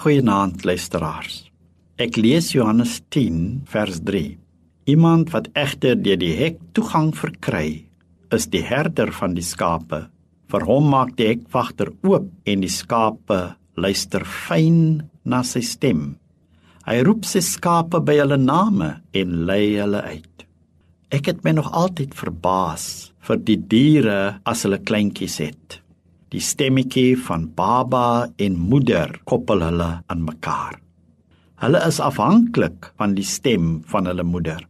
Goeienaand luisteraars. Ek lees Johannes 10 vers 3. Iemand wat egter deur die hek toegang verkry, is die herder van die skape. Vir hom maak die hekwagter oop en die skape luister fyn na sy stem. Hy roep sy skape by hulle name en lei hulle uit. Ek het my nog altyd verbaas vir die diere as hulle kleintjies het. Die stemmetjie van baba en moeder koppel hulle aan mekaar. Hulle is afhanklik van die stem van hulle moeder.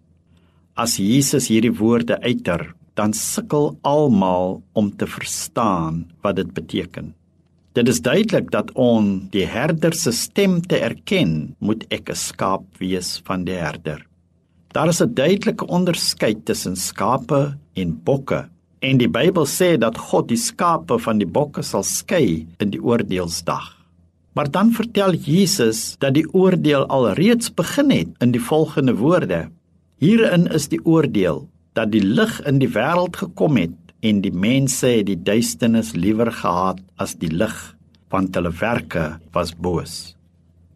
As Jesus hierdie woorde uiter, dan sukkel almal om te verstaan wat dit beteken. Dit is duidelik dat om die herder se stem te erken, moet ek 'n skaap wees van die herder. Daar is 'n duidelike onderskeid tussen skape en bokke En die Bybel sê dat God die skape van die bokke sal skei in die oordeelsdag. Maar dan vertel Jesus dat die oordeel alreeds begin het in die volgende woorde: Hierin is die oordeel dat die lig in die wêreld gekom het en die mense het die duisternis liewer gehaat as die lig, want hulle werke was boos.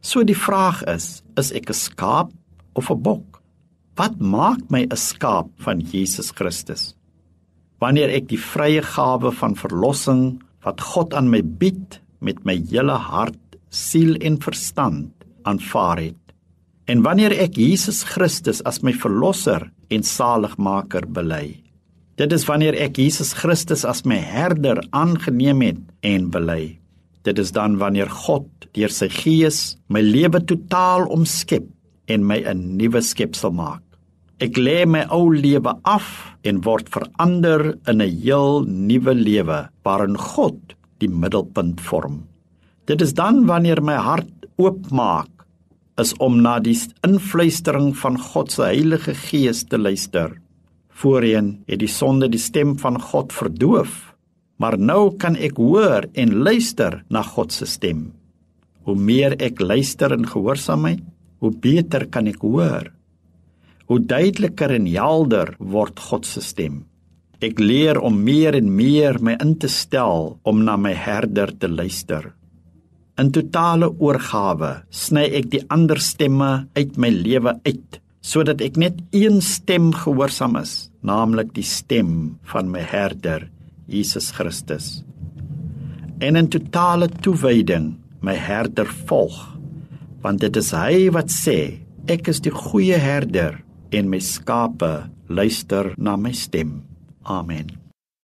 So die vraag is, is ek 'n skaap of 'n bok? Wat maak my 'n skaap van Jesus Christus? Wanneer ek die vrye gawe van verlossing wat God aan my bied met my hele hart, siel en verstand aanvaar het. En wanneer ek Jesus Christus as my verlosser en saligmaker bely. Dit is wanneer ek Jesus Christus as my herder aangeneem het en bely. Dit is dan wanneer God deur sy gees my lewe totaal omskep en my 'n nuwe skepsel maak. Ek lê my ou lewe af en word verander in 'n heel nuwe lewe waarin God die middelpunt vorm. Dit is dan wanneer my hart oopmaak is om na die invluistering van God se Heilige Gees te luister. Voorheen het die sonde die stem van God verdoof, maar nou kan ek hoor en luister na God se stem. Hoe meer ek luister in gehoorsaamheid, hoe beter kan ek hoor hoe duideliker en helder word God se stem. Ek leer om meer en meer my in te stel om na my herder te luister. In totale oorgawe sny ek die ander stemme uit my lewe uit sodat ek net een stem gehoorsaam is, naamlik die stem van my herder, Jesus Christus. En in totale toewyding my herder volg, want dit is hy wat sê, ek is die goeie herder en my skape luister na my stem. Amen.